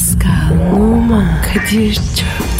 Pascal, Oman, Kadir çok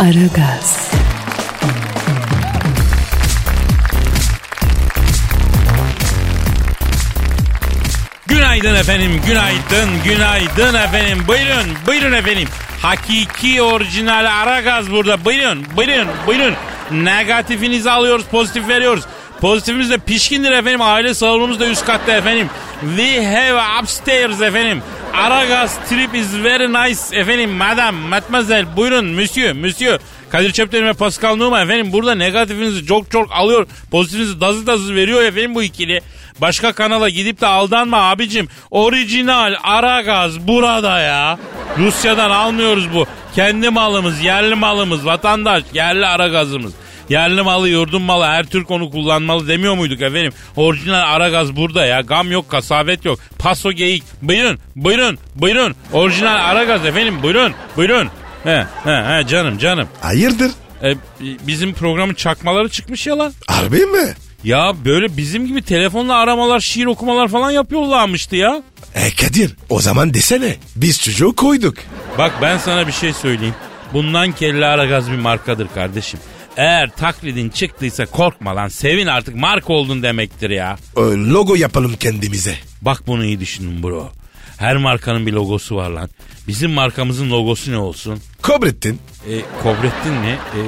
Aragaz, Günaydın efendim, günaydın, günaydın efendim. Buyurun, buyurun efendim. Hakiki orijinal Aragaz burada. Buyurun, buyurun, buyurun. Negatifinizi alıyoruz, pozitif veriyoruz. Pozitifimiz de pişkindir efendim. Aile salonumuz da üst katta efendim. We have upstairs efendim. Aragaz trip is very nice efendim. Madam, mademoiselle, buyurun, monsieur, monsieur. Kadir Çöpten ve Pascal Numa efendim burada negatifinizi çok çok alıyor. Pozitifinizi dazı dazı veriyor efendim bu ikili. Başka kanala gidip de aldanma abicim. Orijinal Aragaz burada ya. Rusya'dan almıyoruz bu. Kendi malımız, yerli malımız, vatandaş, yerli Aragaz'ımız. Yerli malı, yurdun malı, her Türk onu kullanmalı demiyor muyduk efendim? Orijinal Aragaz burada ya. Gam yok, kasabet yok. Paso geyik. Buyurun, buyurun, buyurun. Orijinal Aragaz efendim, buyurun, buyurun. He, he, he canım, canım. Hayırdır? E, bizim programın çakmaları çıkmış ya lan. Harbi mi? Ya böyle bizim gibi telefonla aramalar, şiir okumalar falan yapıyorlarmıştı ya. E Kadir o zaman desene. Biz çocuğu koyduk. Bak ben sana bir şey söyleyeyim. Bundan kelle aragaz bir markadır kardeşim. Eğer taklidin çıktıysa korkma lan sevin artık marka oldun demektir ya. E, logo yapalım kendimize. Bak bunu iyi düşünün bro. Her markanın bir logosu var lan. Bizim markamızın logosu ne olsun? Kobrettin. E, Kobrettin ne? E,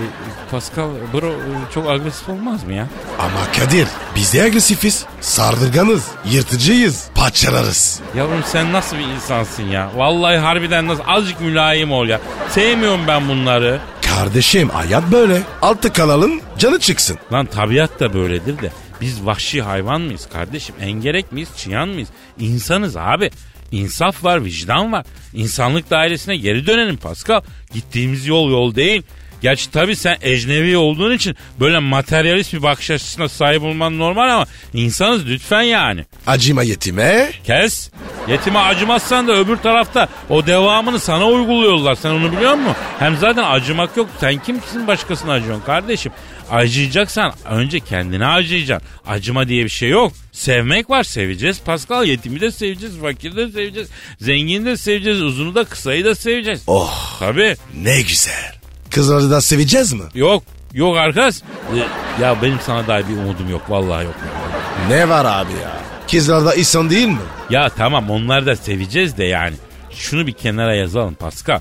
Pascal bro e, çok agresif olmaz mı ya? Ama Kadir biz de agresifiz. Sardırganız. Yırtıcıyız. Parçalarız. Yavrum sen nasıl bir insansın ya? Vallahi harbiden nasıl azıcık mülayim ol ya. Sevmiyorum ben bunları. Kardeşim hayat böyle. Altı kalalım canı çıksın. Lan tabiat da böyledir de. Biz vahşi hayvan mıyız kardeşim? Engerek miyiz? Çıyan mıyız? İnsanız abi. İnsaf var, vicdan var. İnsanlık dairesine geri dönelim Pascal. Gittiğimiz yol yol değil. Gerçi tabii sen ecnevi olduğun için böyle materyalist bir bakış açısına sahip olman normal ama insanız lütfen yani. Acıma yetime. Kes. Yetime acımazsan da öbür tarafta o devamını sana uyguluyorlar. Sen onu biliyor musun? Hem zaten acımak yok. Sen kimsin başkasına acıyorsun kardeşim? Acıyacaksan önce kendine acıyacaksın. Acıma diye bir şey yok. Sevmek var seveceğiz. Pascal yetimi de seveceğiz. Fakiri de seveceğiz. Zengini de seveceğiz. Uzunu da kısayı da seveceğiz. Oh Tabii. ne güzel. Kızları da seveceğiz mi? Yok. Yok arkadaş. Ee, Ya benim sana dair bir umudum yok. Vallahi yok. Ne var abi ya? Kızlar da insan değil mi? Ya tamam onları da seveceğiz de yani. Şunu bir kenara yazalım Pascal.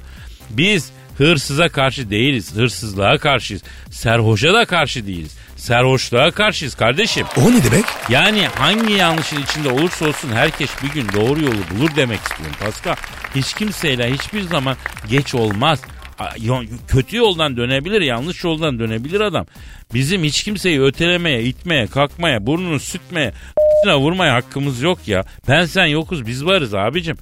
Biz hırsıza karşı değiliz. Hırsızlığa karşıyız. Serhoşa da karşı değiliz. Serhoşluğa karşıyız kardeşim. O ne demek? Yani hangi yanlışın içinde olursa olsun herkes bir gün doğru yolu bulur demek istiyorum Pascal. Hiç kimseyle hiçbir zaman geç olmaz. Kötü yoldan dönebilir, yanlış yoldan dönebilir adam. Bizim hiç kimseyi ötelemeye, itmeye, kalkmaya, burnunu sütmeye, vurmaya hakkımız yok ya. Ben sen yokuz, biz varız abicim.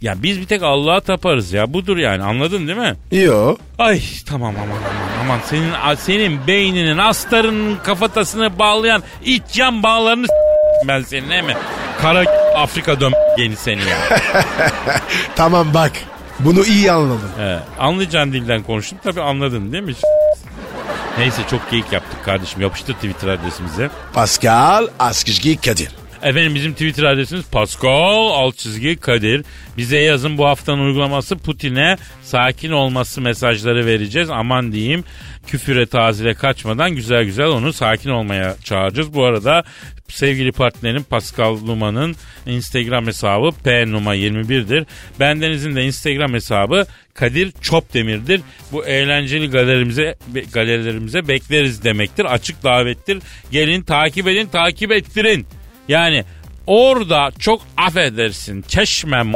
Ya biz bir tek Allah'a taparız ya. Budur yani. Anladın değil mi? Yo. Ay tamam aman aman aman senin senin beyninin astarının kafatasını bağlayan iç yan bağlarını ben senin değil mi? Kara Afrika dön yeni seni ya. Tamam bak. Bunu iyi anladım. He, anlayacağın dilden konuştum tabii anladın değil mi? Neyse çok geyik yaptık kardeşim. Yapıştır Twitter adresimize. Pascal Askizgi Kadir. Efendim bizim Twitter adresimiz Pascal alt çizgi Kadir. Bize yazın bu haftanın uygulaması Putin'e sakin olması mesajları vereceğiz. Aman diyeyim küfüre tazile kaçmadan güzel güzel onu sakin olmaya çağıracağız. Bu arada sevgili partnerim Pascal Numa'nın Instagram hesabı pnuma21'dir. Bendenizin de Instagram hesabı Kadir Çopdemir'dir. Bu eğlenceli galerimize galerilerimize bekleriz demektir. Açık davettir. Gelin takip edin, takip ettirin. Yani orada çok affedersin çeşmem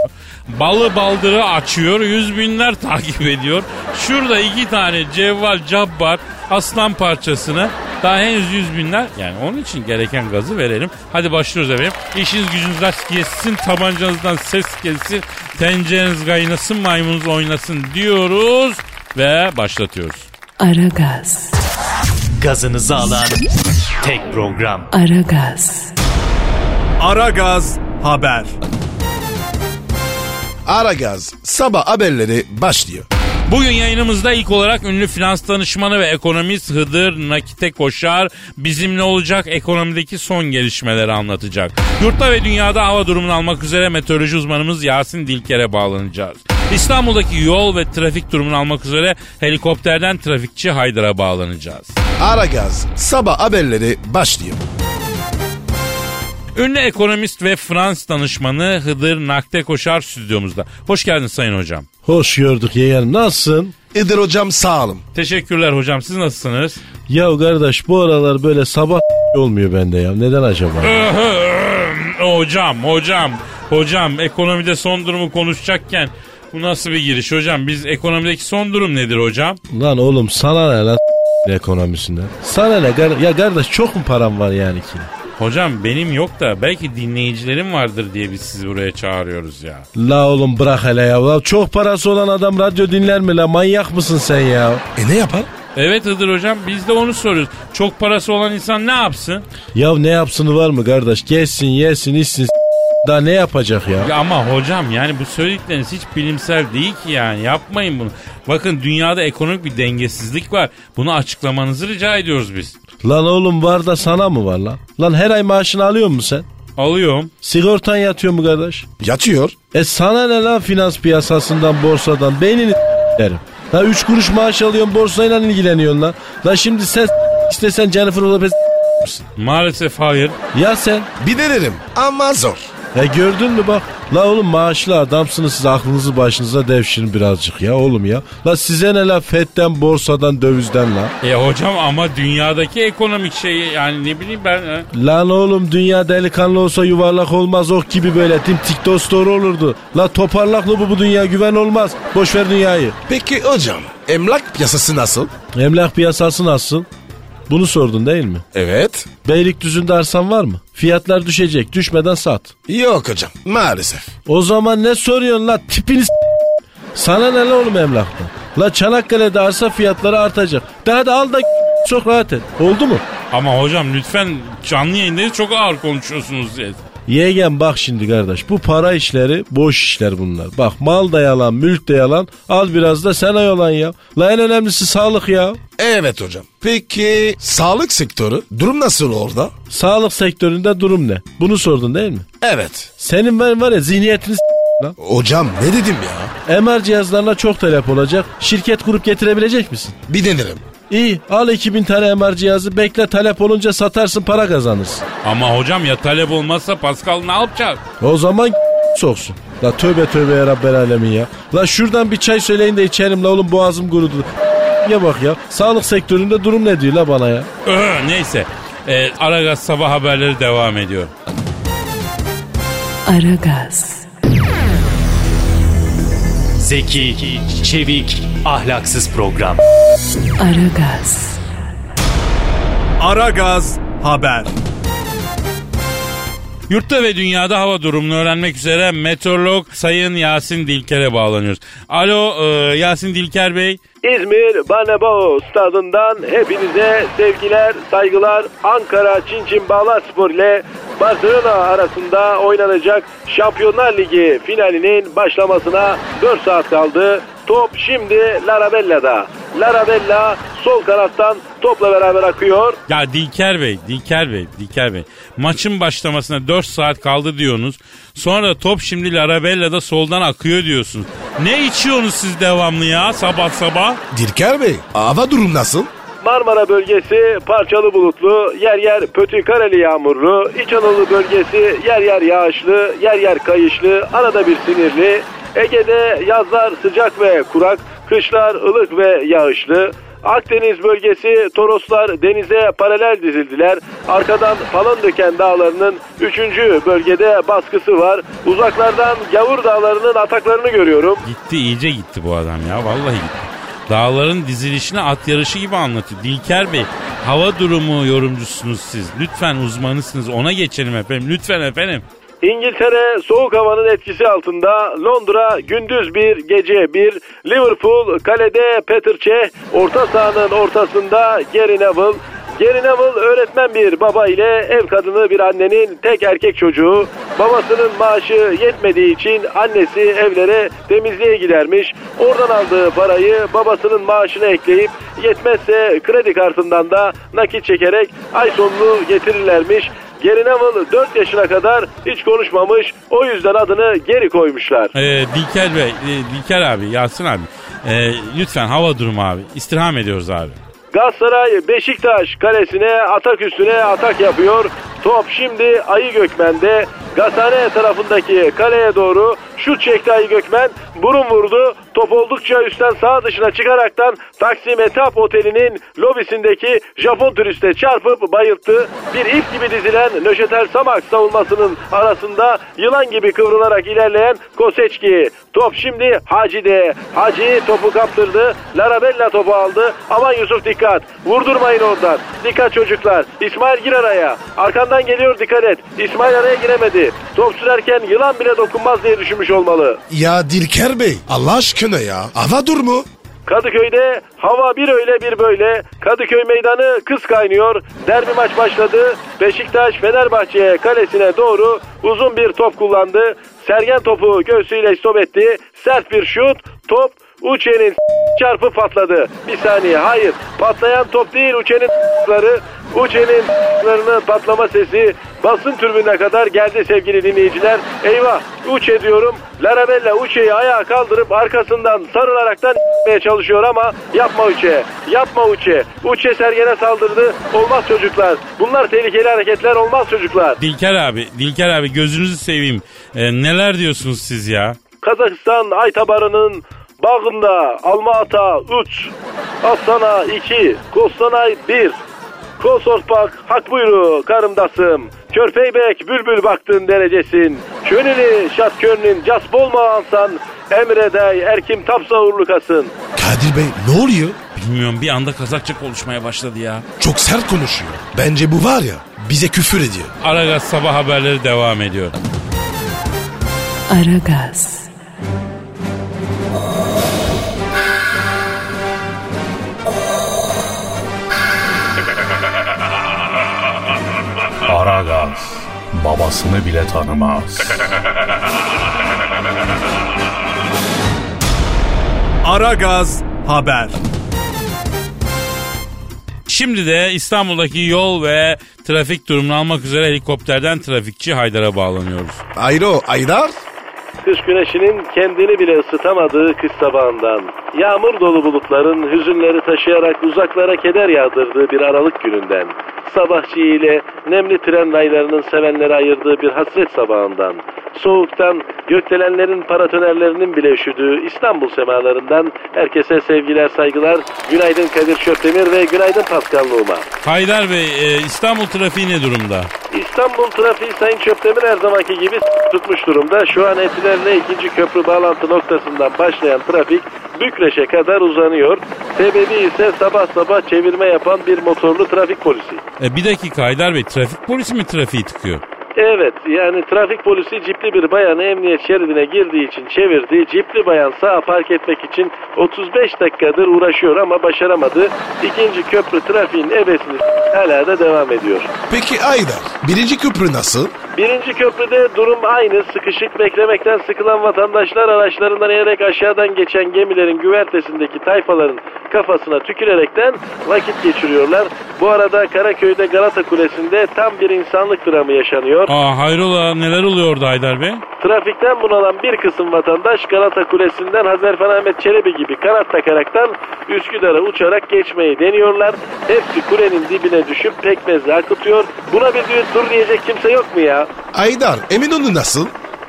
balı baldırı açıyor yüz binler takip ediyor. Şurada iki tane cevval cabbar aslan parçasını Daha henüz yüz binler. Yani onun için gereken gazı verelim. Hadi başlıyoruz efendim. İşiniz gücünüz rast gelsin. Tabancanızdan ses gelsin. Tencereniz kaynasın maymununuz oynasın diyoruz. Ve başlatıyoruz. Aragaz, Gazınızı alan tek program. Aragaz, Aragaz Haber. Aragaz sabah haberleri başlıyor. Bugün yayınımızda ilk olarak ünlü finans danışmanı ve ekonomist Hıdır Nakite Koşar bizimle olacak ekonomideki son gelişmeleri anlatacak. Yurtta ve dünyada hava durumunu almak üzere meteoroloji uzmanımız Yasin Dilker'e bağlanacağız. İstanbul'daki yol ve trafik durumunu almak üzere helikopterden trafikçi Haydar'a bağlanacağız. Aragaz sabah haberleri başlıyor. Ünlü ekonomist ve Frans danışmanı Hıdır Nakte Koşar stüdyomuzda. Hoş geldin Sayın Hocam. Hoş gördük yeğenim. Nasılsın? İdir hocam sağ olun. Teşekkürler hocam. Siz nasılsınız? Ya kardeş bu aralar böyle sabah olmuyor bende ya. Neden acaba? hocam, hocam, hocam ekonomide son durumu konuşacakken bu nasıl bir giriş hocam? Biz ekonomideki son durum nedir hocam? lan oğlum sana ne lan ekonomisinden? Sana ne? Ya kardeş çok mu param var yani ki? Hocam benim yok da belki dinleyicilerim vardır diye biz sizi buraya çağırıyoruz ya. La oğlum bırak hele ya. La çok parası olan adam radyo dinler mi la? Manyak mısın sen ya? E ne yapar? Evet Hıdır hocam biz de onu soruyoruz. Çok parası olan insan ne yapsın? Ya ne yapsını var mı kardeş? Gelsin yesin içsin daha ne yapacak ya? Ya ama hocam yani bu söyledikleriniz hiç bilimsel değil ki yani yapmayın bunu. Bakın dünyada ekonomik bir dengesizlik var. Bunu açıklamanızı rica ediyoruz biz. Lan oğlum var da sana mı var lan? Lan her ay maaşını alıyor musun sen? Alıyorum. Sigortan yatıyor mu kardeş? Yatıyor. E sana ne lan finans piyasasından borsadan beynini derim. La 3 kuruş maaş alıyorsun borsayla ilgileniyorsun lan. La şimdi sen istesen Jennifer Lopez Maalesef hayır. ya sen? Bir denerim ama zor. E gördün mü bak. La oğlum maaşlı adamsınız siz aklınızı başınıza devşirin birazcık ya oğlum ya. La size ne la FED'den borsadan dövizden la. E hocam ama dünyadaki ekonomik şey yani ne bileyim ben. e, Lan oğlum dünya delikanlı olsa yuvarlak olmaz ok gibi böyle tim tiktok story olurdu. La toparlaklı bu bu dünya güven olmaz. Boş ver dünyayı. Peki hocam emlak piyasası nasıl? Emlak piyasası nasıl? Bunu sordun değil mi? Evet. Beylikdüzü'nde arsan var mı? Fiyatlar düşecek. Düşmeden sat. Yok hocam maalesef. O zaman ne soruyorsun la tipini s- Sana ne la oğlum emlaktan? La Çanakkale'de arsa fiyatları artacak. Daha da al da çok rahat et. Oldu mu? Ama hocam lütfen canlı yayındayız çok ağır konuşuyorsunuz siz. Yeğen bak şimdi kardeş bu para işleri boş işler bunlar. Bak mal da yalan mülk de yalan al biraz da sen yalan ya. La en önemlisi sağlık ya. Evet hocam. Peki sağlık sektörü durum nasıl orada? Sağlık sektöründe durum ne? Bunu sordun değil mi? Evet. Senin ben var ya zihniyetini s- lan. Hocam ne dedim ya? MR cihazlarına çok talep olacak. Şirket kurup getirebilecek misin? Bir denerim. İyi al 2000 tane MR cihazı bekle talep olunca satarsın para kazanırsın. Ama hocam ya talep olmazsa Pascal ne yapacak? O zaman soksun. La tövbe tövbe ya Rabbel alemin ya. La şuradan bir çay söyleyin de içerim la oğlum boğazım kurudu. Ya bak ya sağlık sektöründe durum ne diyor la bana ya. Öh, neyse. E, Aragaz sabah haberleri devam ediyor. Aragaz, Zeki, çevik, ahlaksız program. Aragaz, Aragaz Haber. Yurtta ve dünyada hava durumunu öğrenmek üzere meteorolog Sayın Yasin Dilker'e bağlanıyoruz. Alo e, Yasin Dilker Bey. İzmir Banebo stadından hepinize sevgiler, saygılar. Ankara Çinçin Bağlar Spor ile Barcelona arasında oynanacak Şampiyonlar Ligi finalinin başlamasına 4 saat kaldı. Top şimdi Larabella'da. Larabella sol kanattan topla beraber akıyor. Ya Dilker Bey, Dilker Bey, Dilker Bey. Maçın başlamasına 4 saat kaldı diyorsunuz. Sonra top şimdi Larabella'da soldan akıyor diyorsunuz. Ne içiyorsunuz siz devamlı ya sabah sabah? Dirker Bey hava durum nasıl? Marmara bölgesi parçalı bulutlu, yer yer pötü kareli yağmurlu, İç Anadolu bölgesi yer yer yağışlı, yer yer kayışlı, arada bir sinirli. Ege'de yazlar sıcak ve kurak, kışlar ılık ve yağışlı. Akdeniz bölgesi Toroslar denize paralel dizildiler. Arkadan falan döken dağlarının 3. bölgede baskısı var. Uzaklardan Gavur dağlarının ataklarını görüyorum. Gitti iyice gitti bu adam ya vallahi gitti. Dağların dizilişini at yarışı gibi anlatıyor. Dilker Bey hava durumu yorumcusunuz siz. Lütfen uzmanısınız. Ona geçelim efendim. Lütfen efendim. İngiltere soğuk havanın etkisi altında Londra gündüz bir gece bir Liverpool kalede Peter Cech orta sahanın ortasında Gary Neville Gary Neville öğretmen bir baba ile ev kadını bir annenin tek erkek çocuğu. Babasının maaşı yetmediği için annesi evlere temizliğe gidermiş. Oradan aldığı parayı babasının maaşına ekleyip yetmezse kredi kartından da nakit çekerek ay sonunu getirirlermiş. Gary Neville 4 yaşına kadar hiç konuşmamış. O yüzden adını geri koymuşlar. Ee, Dilker Bey, e, Dilker abi, Yasin abi. e, lütfen hava durumu abi. İstirham ediyoruz abi. Galatasaray Beşiktaş kalesine atak üstüne atak yapıyor. Top şimdi Ayı Gökmen'de. Gazhane tarafındaki kaleye doğru şut çekti Ayı Gökmen. Burun vurdu. Top oldukça üstten sağ dışına çıkaraktan Taksim Etap Oteli'nin lobisindeki Japon turiste çarpıp bayılttı. Bir ip gibi dizilen Nöşetel Samak savunmasının arasında yılan gibi kıvrılarak ilerleyen Koseçki. Top şimdi Hacı'de. Hacı topu kaptırdı. Larabella topu aldı. Aman Yusuf dikkat. Vurdurmayın oradan. Dikkat çocuklar. İsmail gir araya. Arkandan geliyor dikkat et. İsmail araya giremedi. Top sürerken yılan bile dokunmaz diye düşünmüş olmalı. Ya Dilker Bey Allah aşkına ya. Hava dur mu? Kadıköy'de hava bir öyle bir böyle. Kadıköy meydanı kız kaynıyor. Derbi maç başladı. Beşiktaş Fenerbahçe kalesine doğru uzun bir top kullandı. Sergen topu göğsüyle stop etti. Sert bir şut. Top Uçe'nin çarpı patladı. Bir saniye hayır. Patlayan top değil Uçe'nin ları. Uçe'nin larının patlama sesi basın türbüne kadar geldi sevgili dinleyiciler. Eyvah Uçe diyorum. Larabella Uçe'yi ayağa kaldırıp arkasından sarılaraktan etmeye çalışıyor ama yapma Uçe. Yapma Uçe. Uçe Sergen'e saldırdı. Olmaz çocuklar. Bunlar tehlikeli hareketler olmaz çocuklar. Dilker abi, Dilker abi gözünüzü seveyim. E, neler diyorsunuz siz ya? Kazakistan Aytabarı'nın bağında Alma Ata 3, Aslan'a 2, Kostanay 1. Kosorpak hak buyru karımdasım. Körpeybek bülbül baktın derecesin. Könülü şat könlün cas bolma ansan. Emredey erkim tapsa uğurlukasın. Kadir Bey ne oluyor? Bilmiyorum bir anda Kazakça konuşmaya başladı ya. Çok sert konuşuyor. Bence bu var ya bize küfür ediyor. Aragaz sabah haberleri devam ediyor. Aragaz, Aragaz babasını bile tanımaz. Aragaz haber. Şimdi de İstanbul'daki yol ve trafik durumunu almak üzere helikopterden trafikçi Haydar'a bağlanıyoruz. Ayro Aydar. Kış güneşinin kendini bile ısıtamadığı kış sabahından, yağmur dolu bulutların hüzünleri taşıyarak uzaklara keder yağdırdığı bir aralık gününden, sabahçı ile nemli tren raylarının sevenleri ayırdığı bir hasret sabahından, soğuktan gökdelenlerin paratonerlerinin bile üşüdüğü İstanbul semalarından herkese sevgiler saygılar, günaydın Kadir Şöpdemir ve günaydın Pascal Numa. Haydar Bey e, İstanbul trafiği ne durumda? İstanbul trafiği Sayın Çöptemir her zamanki gibi tutmuş durumda. Şu an Etiler'le ikinci köprü bağlantı noktasından başlayan trafik Bükreş'e kadar uzanıyor. Sebebi ise sabah sabah çevirme yapan bir motorlu trafik polisi. E, bir dakika Haydar Bey trafik polisi mi trafiği tıkıyor? Evet yani trafik polisi cipli bir bayanı emniyet şeridine girdiği için çevirdi. Cipli bayan sağa park etmek için 35 dakikadır uğraşıyor ama başaramadı. İkinci köprü trafiğin ebesini hala da devam ediyor. Peki Aydar birinci köprü nasıl? Birinci köprüde durum aynı. Sıkışık beklemekten sıkılan vatandaşlar araçlarından inerek aşağıdan geçen gemilerin güvertesindeki tayfaların kafasına tükürerekten vakit geçiriyorlar. Bu arada Karaköy'de Galata Kulesi'nde tam bir insanlık dramı yaşanıyor. Aa hayrola neler oluyor orada Haydar Bey? Trafikten bunalan bir kısım vatandaş Galata Kulesi'nden Hazarfen Ahmet Çelebi gibi kanat takaraktan Üsküdar'a uçarak geçmeyi deniyorlar. Hepsi kulenin dibine düşüp pekmezle akıtıyor. Buna bir dur diyecek kimse yok mu ya? Aydar Eminönü nasıl?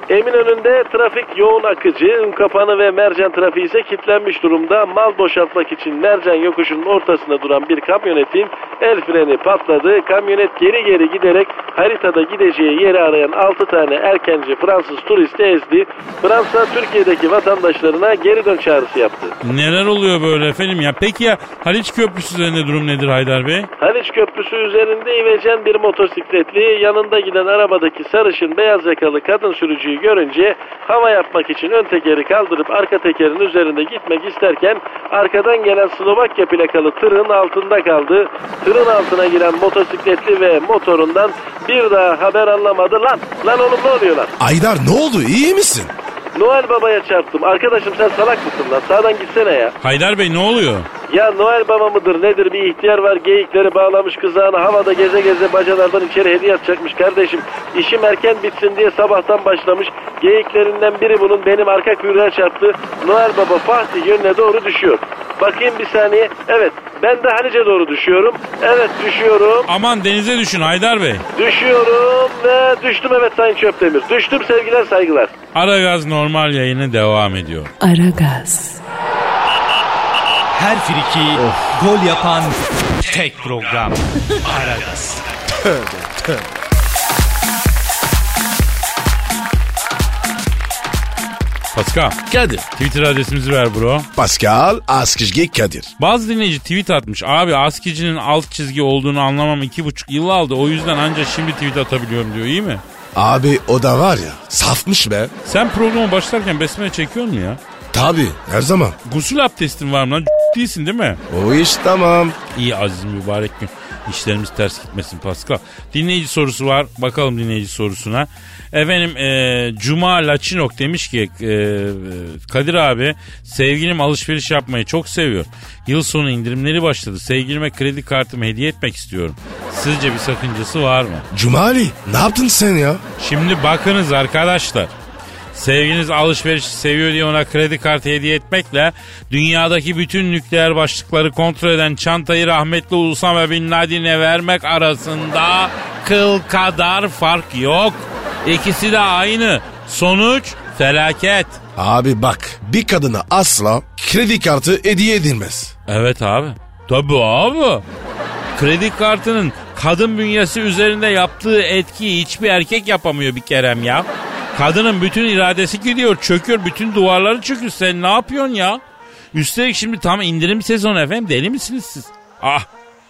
Eminönü'nde trafik yoğun akıcı, Unkapanı ve Mercan trafiği ise kilitlenmiş durumda. Mal boşaltmak için Mercan yokuşunun ortasında duran bir kamyonetin el freni patladı. Kamyonet geri geri giderek haritada gideceği yeri arayan 6 tane erkenci Fransız turisti ezdi. Fransa Türkiye'deki vatandaşlarına geri dön çağrısı yaptı. Neler oluyor böyle efendim ya? Peki ya Haliç Köprüsü üzerinde durum nedir Haydar Bey? Haliç Köprüsü üzerinde ivecen bir motosikletli yanında giden arabadaki sarışın beyaz yakalı kadın sürücüyü görünce hava yapmak için ön tekeri kaldırıp arka tekerin üzerinde gitmek isterken arkadan gelen Slovakya plakalı tırın altında kaldı. Tırın altına giren motosikletli ve motorundan bir daha haber anlamadı lan. Lan oğlum ne oluyor lan? Aydar ne oldu iyi misin? Noel Baba'ya çarptım. Arkadaşım sen salak mısın lan? Sağdan gitsene ya. Haydar Bey ne oluyor? Ya Noel Baba mıdır nedir bir ihtiyar var geyikleri bağlamış kızağına havada geze geze bacalardan içeri hediye atacakmış kardeşim. İşim erken bitsin diye sabahtan başlamış. Geyiklerinden biri bunun benim arka kuyruğa çarptı. Noel Baba Fatih yönüne doğru düşüyor. Bakayım bir saniye. Evet ben de Halice doğru düşüyorum. Evet düşüyorum. Aman denize düşün Haydar Bey. Düşüyorum ve düştüm evet Sayın Çöptemir. Düştüm sevgiler saygılar. Aragaz normal yayını devam ediyor. Aragaz, Her friki gol yapan tek program. Aragaz. Pascal. Kadir. Twitter adresimizi ver bro. Pascal Askışge Kadir. Bazı dinleyici tweet atmış. Abi askicinin alt çizgi olduğunu anlamam iki buçuk yıl aldı. O yüzden ancak şimdi tweet atabiliyorum diyor. İyi mi? Abi o da var ya safmış be. Sen programa başlarken besmele çekiyor mu ya? Tabi her zaman. Gusül abdestin var mı lan? Değilsin değil mi? O iş tamam. İyi aziz mübarek gün. İşlerimiz ters gitmesin Pascal. Dinleyici sorusu var. Bakalım dinleyici sorusuna. Efendim e, Cuma Laçinok demiş ki e, Kadir abi sevgilim alışveriş yapmayı çok seviyor. Yıl sonu indirimleri başladı. Sevgilime kredi kartımı hediye etmek istiyorum. Sizce bir sakıncası var mı? Cumali ne yaptın sen ya? Şimdi bakınız arkadaşlar. Sevginiz alışverişi seviyor diye ona kredi kartı hediye etmekle dünyadaki bütün nükleer başlıkları kontrol eden çantayı rahmetli Usama Bin Laden'e vermek arasında kıl kadar fark yok. İkisi de aynı. Sonuç felaket. Abi bak bir kadına asla kredi kartı hediye edilmez. Evet abi. Tabii abi. Kredi kartının kadın bünyesi üzerinde yaptığı etkiyi hiçbir erkek yapamıyor bir kerem ya. Kadının bütün iradesi gidiyor, çöküyor, bütün duvarları çöküyor. Sen ne yapıyorsun ya? Üstelik şimdi tam indirim sezonu efendim. Deli misiniz siz? Ah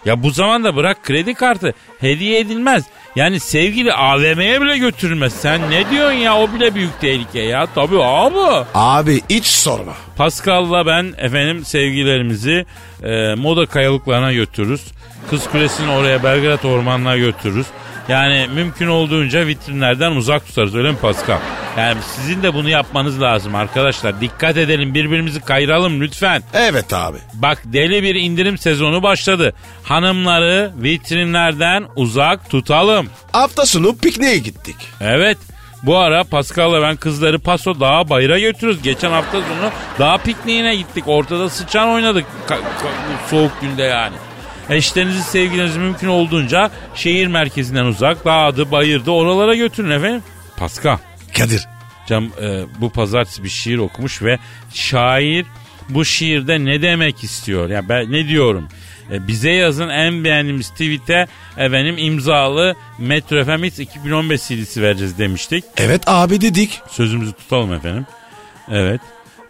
ya bu zamanda bırak kredi kartı hediye edilmez. Yani sevgili AVM'ye bile götürülmez. Sen ne diyorsun ya o bile büyük tehlike ya. Tabii abi. Abi hiç sorma. Pascal'la ben efendim sevgilerimizi e, moda kayalıklarına götürürüz. Kız Kulesi'nin oraya Belgrad ormanına götürürüz. Yani mümkün olduğunca vitrinlerden uzak tutarız öyle mi Pascal? Yani sizin de bunu yapmanız lazım arkadaşlar. Dikkat edelim birbirimizi kayıralım lütfen. Evet abi. Bak deli bir indirim sezonu başladı. Hanımları vitrinlerden uzak tutalım. Hafta sonu pikniğe gittik. Evet. Bu ara Pascal'la ben kızları Paso Dağa Bayır'a götürürüz. Geçen hafta sonu dağ pikniğine gittik. Ortada sıçan oynadık. Ka- ka- soğuk günde yani. Eşlerinizi sevgilinizi mümkün olduğunca şehir merkezinden uzak dağdı bayırdı oralara götürün efendim. Pascal. Kadir. Cam e, bu pazartesi bir şiir okumuş ve şair bu şiirde ne demek istiyor? Ya ben ne diyorum? E, bize yazın en beğendiğimiz tweet'e efendim imzalı Metro FM Hits 2015 CD'si vereceğiz demiştik. Evet abi dedik. Sözümüzü tutalım efendim. Evet.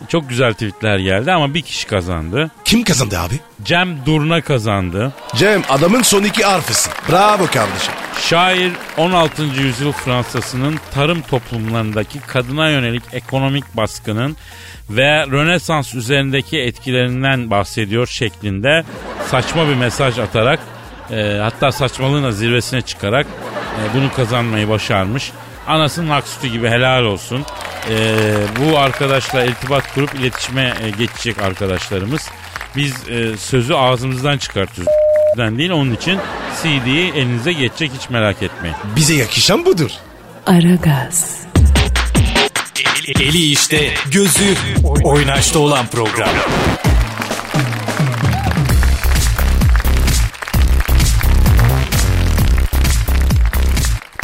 Çok güzel tweetler geldi ama bir kişi kazandı. Kim kazandı abi? Cem Durna kazandı. Cem adamın son iki harfisin. Bravo kardeşim. Şair 16. yüzyıl Fransa'sının tarım toplumlarındaki kadına yönelik ekonomik baskının ve Rönesans üzerindeki etkilerinden bahsediyor şeklinde saçma bir mesaj atarak e, hatta saçmalığın zirvesine çıkarak e, bunu kazanmayı başarmış. Anasının hak sütü gibi helal olsun. E, bu arkadaşla irtibat kurup iletişime e, geçecek arkadaşlarımız. Biz e, sözü ağzımızdan çıkartıyoruz. değil onun için CD'yi elinize geçecek hiç merak etmeyin. Bize yakışan budur. Aragaz, Eli işte, gözü oynaşta olan program.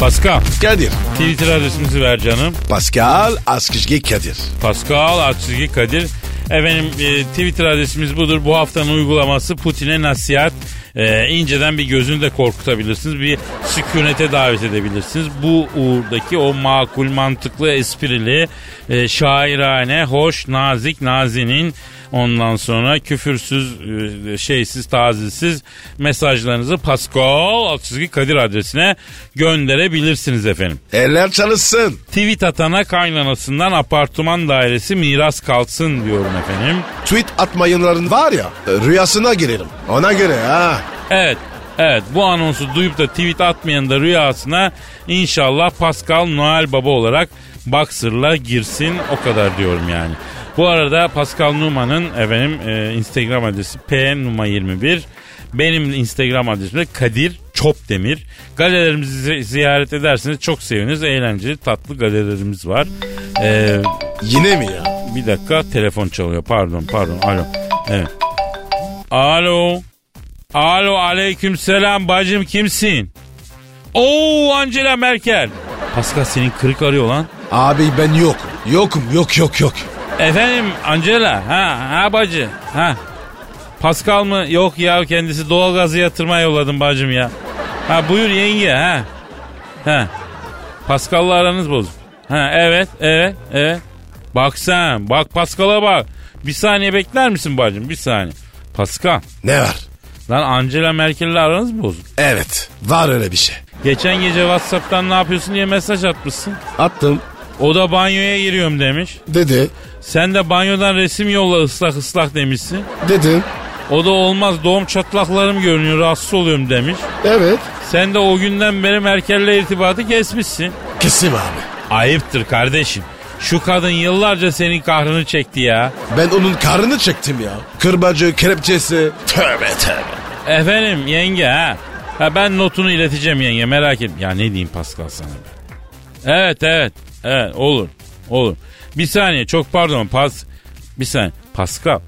Pascal Kadir. Twitter adresimizi ver canım. Pascal Askışge Kadir. Pascal Aksizgi Kadir. Efendim e, Twitter adresimiz budur. Bu haftanın uygulaması Putin'e nasihat. E, inceden bir gözünü de korkutabilirsiniz. Bir sükunete davet edebilirsiniz. Bu uğurdaki o makul, mantıklı, esprili, e, şairane, hoş, nazik, nazinin ondan sonra küfürsüz, e, şeysiz, tazisiz mesajlarınızı Pascal Aksizgi Kadir adresine gönderebilirsiniz efendim. Eller çalışsın. Tweet atana kaynanasından apartman dairesi miras kalsın diyorum efendim. Tweet atmayanların var ya rüyasına girelim. Ona göre ha. Evet. Evet bu anonsu duyup da tweet atmayan da rüyasına inşallah Pascal Noel Baba olarak Boxer'la girsin o kadar diyorum yani. Bu arada Pascal Numa'nın efendim e, Instagram adresi pnuma21 benim Instagram adresim de Kadir Çopdemir. Galerilerimizi zi- ziyaret ederseniz çok seviniriz. Eğlenceli tatlı galerilerimiz var. Ee, Yine mi ya? bir dakika telefon çalıyor. Pardon pardon. Alo. Evet. Alo. Alo aleyküm selam bacım kimsin? Oo Angela Merkel. Pascal senin kırık arıyor lan. Abi ben yok. Yokum yok yok yok. Efendim Angela. Ha ha bacı. Ha. Pascal mı? Yok ya kendisi doğalgazı yatırmaya yolladım bacım ya. Ha buyur yenge ha. Ha. Pascal'la aranız bozuk. Ha evet evet evet. Bak sen bak Pascal'a bak. Bir saniye bekler misin bacım bir saniye. Pascal. Ne var? Lan Angela Merkel'le aranız bozuk? Evet var öyle bir şey. Geçen gece Whatsapp'tan ne yapıyorsun diye mesaj atmışsın. Attım. O da banyoya giriyorum demiş. Dedi. Sen de banyodan resim yolla ıslak ıslak demişsin. Dedim. O da olmaz doğum çatlaklarım görünüyor rahatsız oluyorum demiş. Evet. Sen de o günden beri Merkel'le irtibatı kesmişsin. Kesim abi. Ayıptır kardeşim. Şu kadın yıllarca senin kahrını çekti ya. Ben onun karnını çektim ya. Kırbacı, kelepçesi. Tövbe tövbe. Efendim yenge ha. Ha ben notunu ileteceğim yenge merak etme. Ya ne diyeyim Pascal sana be. Evet evet. Evet olur. Olur. Bir saniye çok pardon pas. Bir saniye. Pascal.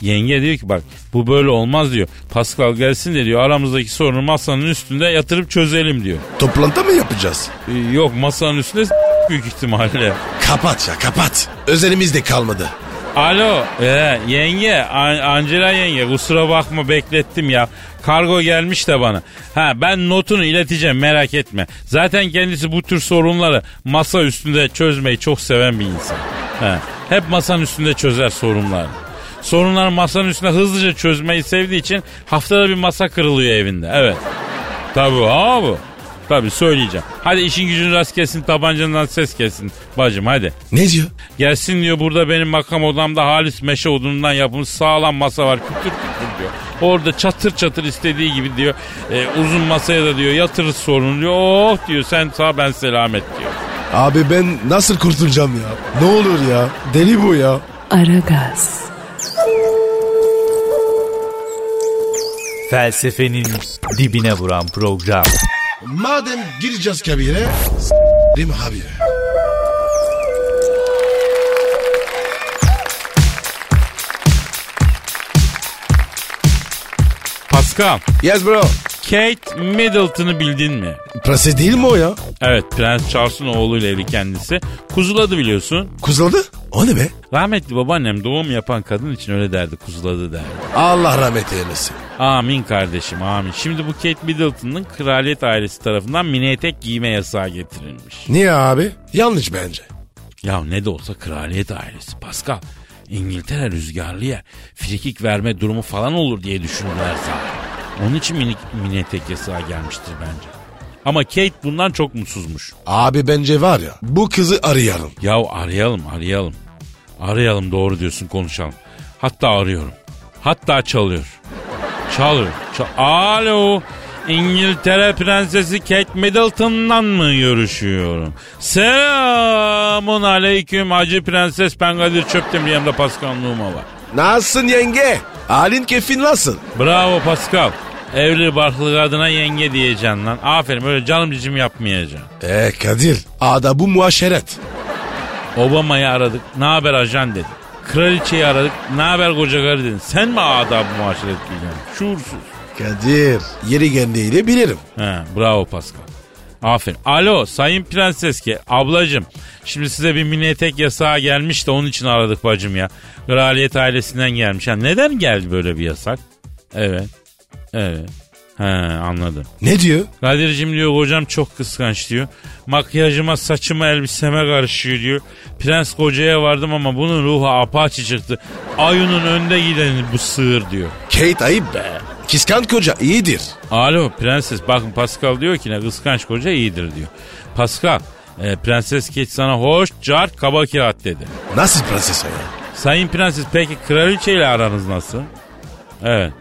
Yenge diyor ki bak bu böyle olmaz diyor. Pascal gelsin de diyor aramızdaki sorunu masanın üstünde yatırıp çözelim diyor. Toplantı mı yapacağız? Ee, yok masanın üstünde büyük ihtimalle. Kapat ya kapat. Özelimiz de kalmadı. Alo ee, yenge An- Angela yenge kusura bakma beklettim ya. Kargo gelmiş de bana. Ha ben notunu ileteceğim merak etme. Zaten kendisi bu tür sorunları masa üstünde çözmeyi çok seven bir insan. Ha, hep masanın üstünde çözer sorunları. Sorunları masanın üstünde hızlıca çözmeyi sevdiği için haftada bir masa kırılıyor evinde. Evet. Tabii ha bu. Tabii söyleyeceğim. Hadi işin gücün rast gelsin tabancandan ses gelsin bacım hadi. Ne diyor? Gelsin diyor burada benim makam odamda halis meşe odunundan yapılmış sağlam masa var kütür kütür diyor. Orada çatır çatır istediği gibi diyor. e, uzun masaya da diyor yatırız sorun diyor. Oh diyor sen sağ ben selamet diyor. Abi ben nasıl kurtulacağım ya? Ne olur ya? Deli bu ya. Aragaz, Felsefenin dibine vuran program. Madem gireceğiz kabire. S**rim abi. Pascal, Yes bro. Kate Middleton'ı bildin mi? Prenses değil mi o ya? Evet Prens Charles'ın oğluyla evli kendisi. Kuzuladı biliyorsun. Kuzladı? O ne be? Rahmetli babaannem doğum yapan kadın için öyle derdi kuzuladı derdi. Allah rahmet eylesin. Amin kardeşim amin. Şimdi bu Kate Middleton'ın kraliyet ailesi tarafından mini etek giyme yasağı getirilmiş. Niye abi? Yanlış bence. Ya ne de olsa kraliyet ailesi Pascal. İngiltere rüzgarlı yer. Frikik verme durumu falan olur diye düşündüler zaten. Onun için mini, mini etek yasağı gelmiştir bence. Ama Kate bundan çok mutsuzmuş. Abi bence var ya bu kızı arayalım. Ya arayalım arayalım. Arayalım doğru diyorsun konuşalım. Hatta arıyorum. Hatta çalıyor. Çalıyor. Çal- Alo. İngiltere Prensesi Kate Middleton'dan mı görüşüyorum? Selamun aleyküm Hacı Prenses Ben Kadir Çöptemir yanımda Pascal Numa var. Nasılsın yenge? Halin keyfin nasıl? Bravo Pascal. Evli barklı kadına yenge diyeceksin lan. Aferin öyle canım cicim yapmayacaksın. E Kadir ada bu muaşeret. Obama'yı aradık. Ne haber ajan dedi. Kraliçeyi aradık. Ne haber koca karı dedin. Sen mi adab muaşeret bileceksin? Şuursuz. Kadir yeri geldiğini bilirim. He, bravo Pascal. Aferin. Alo sayın prenseske ablacım. Şimdi size bir mini etek yasağı gelmiş de onun için aradık bacım ya. Kraliyet ailesinden gelmiş. Ha, neden geldi böyle bir yasak? Evet. Evet. He anladım. Ne diyor? Kadir'cim diyor kocam çok kıskanç diyor. Makyajıma saçıma elbiseme karışıyor diyor. Prens kocaya vardım ama bunun ruhu apaçı çıktı. Ayunun önde gideni bu sığır diyor. Kate ayıp be. Kiskan koca iyidir. Alo prenses bakın Pascal diyor ki ne kıskanç koca iyidir diyor. Pascal e, prenses Kate sana hoş cart kaba kağıt dedi. Nasıl prenses o ya? Sayın prenses peki kraliçeyle aranız nasıl? Evet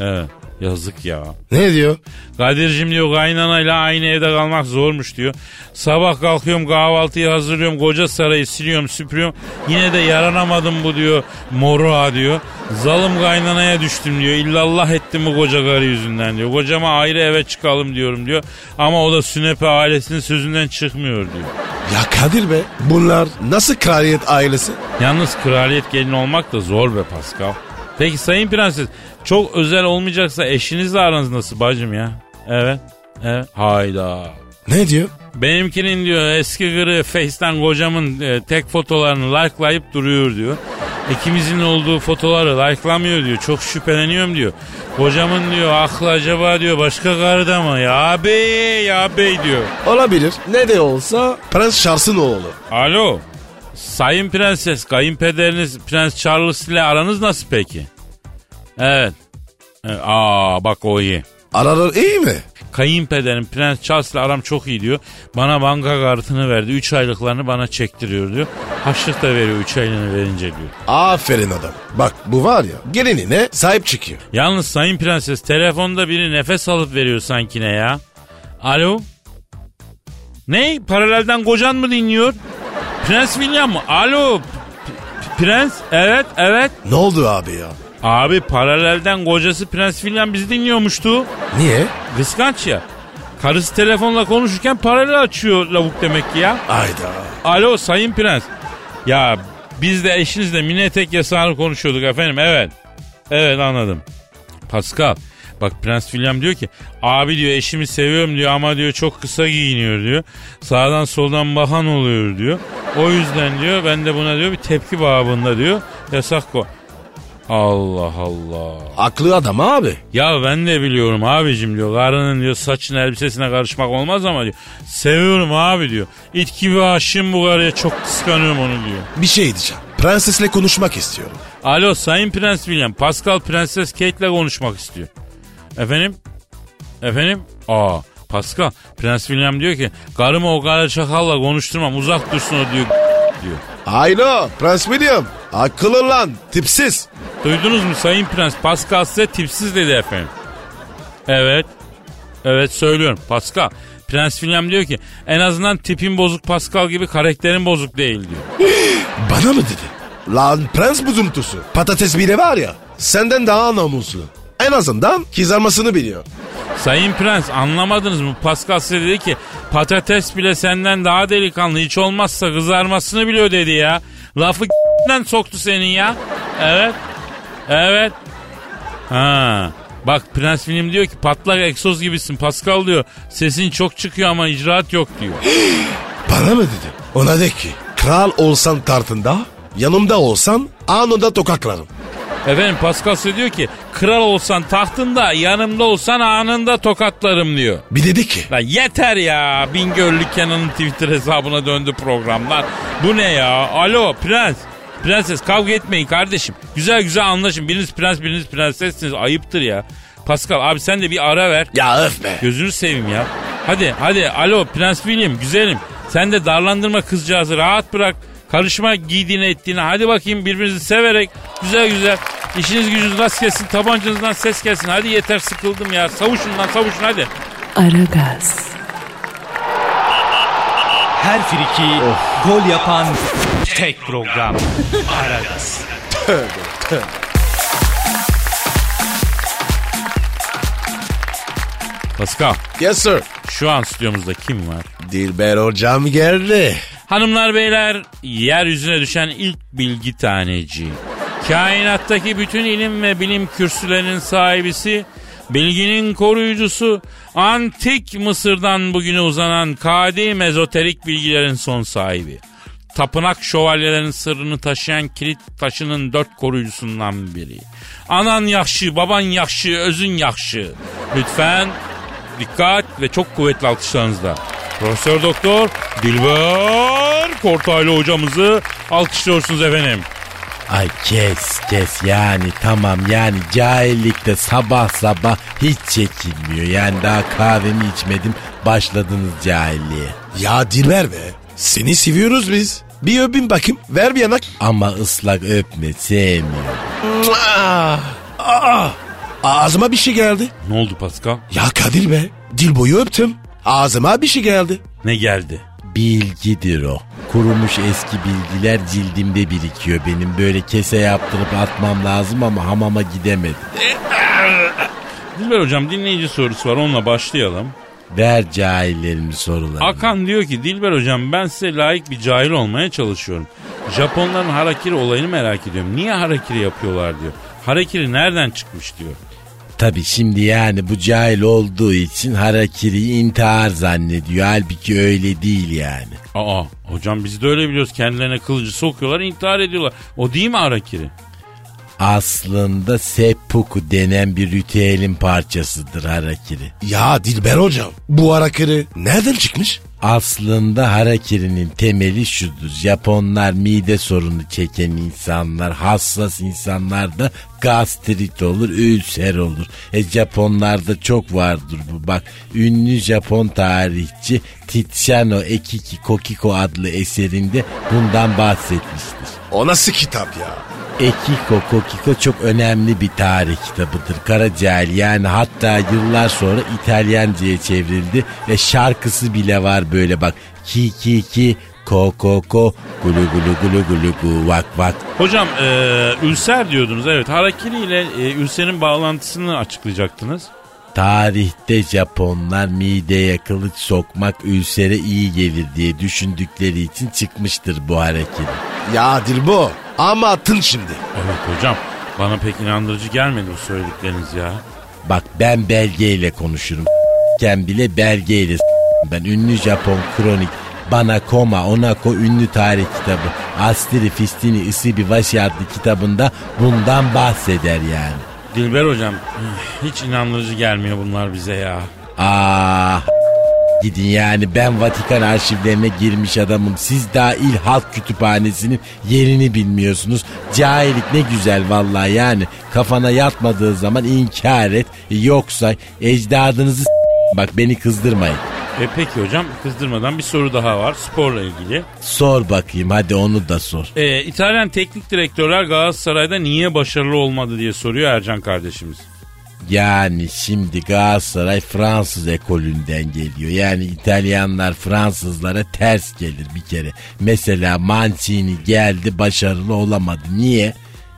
evet yazık ya. Ne diyor? Kadir'cim diyor kaynanayla aynı evde kalmak zormuş diyor. Sabah kalkıyorum kahvaltıyı hazırlıyorum koca sarayı siliyorum süpürüyorum. Yine de yaranamadım bu diyor moruğa diyor. Zalim kaynanaya düştüm diyor. İllallah ettim bu koca karı yüzünden diyor. Kocama ayrı eve çıkalım diyorum diyor. Ama o da Sünepe ailesinin sözünden çıkmıyor diyor. Ya Kadir be. Bunlar nasıl kraliyet ailesi? Yalnız kraliyet gelin olmak da zor be Pascal. Peki sayın prenses çok özel olmayacaksa eşinizle aranız nasıl bacım ya? Evet. Evet. Hayda. Ne diyor? Benimkinin diyor eski gırı Face'ten kocamın e, tek fotolarını likelayıp duruyor diyor. İkimizin olduğu fotoları likelamıyor diyor. Çok şüpheleniyorum diyor. Kocamın diyor aklı acaba diyor başka karıda mı? Ya bey ya bey diyor. Olabilir. Ne de olsa Prens Charles'ın oğlu. Alo. Sayın prenses kayınpederiniz Prens Charles ile aranız nasıl peki? Evet. evet. Aa bak o iyi. Aralar iyi mi? Kayınpederim Prens Charles'la aram çok iyi diyor. Bana banka kartını verdi. 3 aylıklarını bana çektiriyor diyor. Haçlık da veriyor 3 aylığını verince diyor. Aferin adam. Bak bu var ya gelinine sahip çıkıyor. Yalnız Sayın Prenses telefonda biri nefes alıp veriyor sanki ne ya? Alo? Ne? Paralelden kocan mı dinliyor? Prens William mı? Alo? P- Prens? Evet, evet. Ne oldu abi ya? Abi paralelden kocası Prens William bizi dinliyormuştu. Niye? Kıskanç ya. Karısı telefonla konuşurken paralel açıyor lavuk demek ki ya. Ayda. Alo Sayın Prens. Ya biz de eşinizle mini etek yasağını konuşuyorduk efendim. Evet. Evet anladım. Pascal. Bak Prens William diyor ki abi diyor eşimi seviyorum diyor ama diyor çok kısa giyiniyor diyor. Sağdan soldan bakan oluyor diyor. O yüzden diyor ben de buna diyor bir tepki babında diyor yasak ko. Allah Allah. Aklı adam abi. Ya ben de biliyorum abicim diyor. Karının diyor saçın elbisesine karışmak olmaz ama diyor. Seviyorum abi diyor. İt gibi aşığım bu karıya çok kıskanıyorum onu diyor. Bir şey diyeceğim. Prensesle konuşmak istiyorum. Alo Sayın Prens William. Pascal Prenses Kate'le konuşmak istiyor. Efendim? Efendim? Aa Pascal. Prens William diyor ki karımı o kara çakalla konuşturmam uzak dursun o diyor diyor. Alo Prens William. Akıllı lan tipsiz. Duydunuz mu Sayın Prens? Pascal size tipsiz dedi efendim. Evet. Evet söylüyorum. Pascal. Prens William diyor ki en azından tipin bozuk Pascal gibi karakterin bozuk değil diyor. Bana mı dedi? Lan prens buzuntusu. Patates bile var ya senden daha namuslu. En azından kızarmasını biliyor. Sayın Prens anlamadınız mı? Pascal size dedi ki patates bile senden daha delikanlı hiç olmazsa kızarmasını biliyor dedi ya. Lafı soktu senin ya. Evet. Evet. Ha. Bak Prens Film diyor ki patlak egzoz gibisin Pascal diyor. Sesin çok çıkıyor ama icraat yok diyor. Bana mı dedi? Ona de ki kral olsan tartında yanımda olsan anında tokaklarım. Efendim Pascal diyor ki kral olsan tahtında yanımda olsan anında tokatlarım diyor. Bir dedi ki Lan yeter ya Bingöllü Kenan'ın Twitter hesabına döndü programlar. Bu ne ya? Alo prens. Prenses kavga etmeyin kardeşim. Güzel güzel anlaşın. Biriniz prens biriniz prensessiniz. Ayıptır ya. Pascal abi sen de bir ara ver. ya öf be. Gözünü seveyim ya. Hadi hadi alo Prens William güzelim. Sen de darlandırma kızcağızı rahat bırak. Karışma giydiğine ettiğine. Hadi bakayım birbirinizi severek güzel güzel. İşiniz gücünüz rast gelsin tabancanızdan ses gelsin. Hadi yeter sıkıldım ya. Savuşun lan savuşun hadi. Aragaz, Her friki gol yapan tek program. Aragaz. Pascal Yes sir. şu an stüdyomuzda kim var? Dilber hocam geldi. Hanımlar beyler yeryüzüne düşen ilk bilgi taneci. Kainattaki bütün ilim ve bilim kürsülerinin sahibisi Bilginin koruyucusu, antik Mısır'dan bugüne uzanan kadim ezoterik bilgilerin son sahibi. Tapınak şövalyelerinin sırrını taşıyan kilit taşının dört koruyucusundan biri. Anan yakşı, baban yakşı, özün yakşı. Lütfen dikkat ve çok kuvvetli alkışlarınızla. Profesör Doktor Dilber Kortaylı hocamızı alkışlıyorsunuz efendim. Ay kes kes yani tamam yani cahillikte sabah sabah hiç çekilmiyor. Yani daha kahvemi içmedim başladınız cahilliğe. Ya Dilber be. Seni seviyoruz biz. Bir öpün bakayım. Ver bir yanak. Ama ıslak öpme sevmiyorum. Aa, aa, ağzıma bir şey geldi. Ne oldu Pascal? Ya Kadir be. Dil boyu öptüm. Ağzıma bir şey geldi. Ne geldi? Bilgidir o. Kurumuş eski bilgiler cildimde birikiyor benim. Böyle kese yaptırıp atmam lazım ama hamama gidemedim. Dilber hocam dinleyici sorusu var onunla başlayalım. Ver cahillerin sorularını. Akan diyor ki Dilber hocam ben size layık bir cahil olmaya çalışıyorum. Japonların harakiri olayını merak ediyorum. Niye harakiri yapıyorlar diyor. Harakiri nereden çıkmış diyor. Tabi şimdi yani bu cahil olduğu için harakiri intihar zannediyor. Halbuki öyle değil yani. Aa hocam biz de öyle biliyoruz. Kendilerine kılıcı sokuyorlar intihar ediyorlar. O değil mi harakiri? Aslında seppuku denen bir ritüelin parçasıdır harakiri. Ya Dilber hocam. Bu harakiri nereden çıkmış? Aslında harakirinin temeli şudur. Japonlar mide sorunu çeken insanlar, hassas insanlarda gastrit olur, ülser olur. E Japonlarda çok vardır bu. Bak ünlü Japon tarihçi Tiziano Ekiki Kokiko adlı eserinde bundan bahsetmiştir. O nasıl kitap ya? Ekiko Kokiko çok önemli bir tarih kitabıdır. Karacael yani hatta yıllar sonra İtalyanca'ya çevrildi ve şarkısı bile var böyle bak. Ki ki ki ko ko ko gulu gulu gulu gulu gu vak vak. Hocam e, ülser diyordunuz evet. Harakiri ile e, ülserin bağlantısını açıklayacaktınız. Tarihte Japonlar mideye kılıç sokmak ülsere iyi gelir diye düşündükleri için çıkmıştır bu hareket. Ya Dilbo. Ama attın şimdi. Evet hocam bana pek inandırıcı gelmedi bu söyledikleriniz ya. Bak ben belgeyle konuşurum. Ken bile belgeyle ben ünlü Japon kronik Bana Koma Onako ünlü tarih kitabı Astri Fistini Isibi Washi adlı kitabında bundan bahseder yani. Dilber hocam hiç inandırıcı gelmiyor bunlar bize ya. Ah gidin yani ben Vatikan arşivlerine girmiş adamım. Siz daha il halk kütüphanesinin yerini bilmiyorsunuz. Cahillik ne güzel vallahi yani. Kafana yatmadığı zaman inkar et. Yoksa ecdadınızı bak beni kızdırmayın. E peki hocam kızdırmadan bir soru daha var sporla ilgili. Sor bakayım hadi onu da sor. E, İtalyan teknik direktörler Galatasaray'da niye başarılı olmadı diye soruyor Ercan kardeşimiz. Yani şimdi Galatasaray Fransız ekolünden geliyor. Yani İtalyanlar Fransızlara ters gelir bir kere. Mesela Mancini geldi başarılı olamadı. Niye?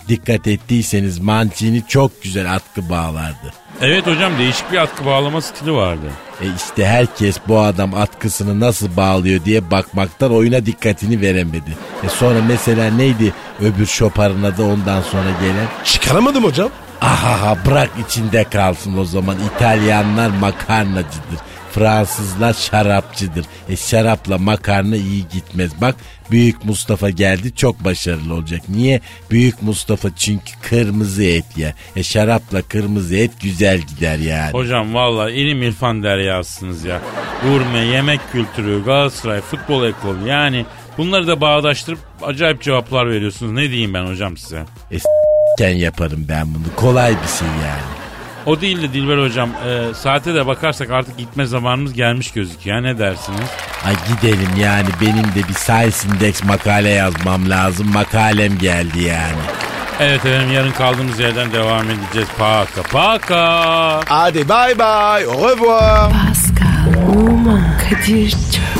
Dikkat ettiyseniz Mancini çok güzel atkı bağlardı. Evet hocam değişik bir atkı bağlama stili vardı. E işte herkes bu adam atkısını nasıl bağlıyor diye bakmaktan oyuna dikkatini veremedi. E sonra mesela neydi öbür şoparın adı ondan sonra gelen? Çıkaramadım hocam. Ahaha bırak içinde kalsın o zaman. İtalyanlar makarnacıdır. Fransızlar şarapçıdır. E şarapla makarna iyi gitmez. Bak Büyük Mustafa geldi çok başarılı olacak. Niye? Büyük Mustafa çünkü kırmızı et yer. E şarapla kırmızı et güzel gider yani. Hocam valla ilim irfan deryasınız ya. Gurme, yemek kültürü, Galatasaray, futbol ekolü yani bunları da bağdaştırıp acayip cevaplar veriyorsunuz. Ne diyeyim ben hocam size? E yaparım ben bunu. Kolay bir şey yani. O değil de Dilber hocam e, saate de bakarsak artık gitme zamanımız gelmiş gözüküyor. Ne dersiniz? Ay gidelim yani benim de bir Science Index makale yazmam lazım. Makalem geldi yani. Evet efendim yarın kaldığımız yerden devam edeceğiz. Paka paka. Hadi bye bye. Au revoir. Pascal, Oman, Kadir çok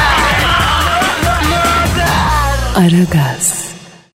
Aragaz.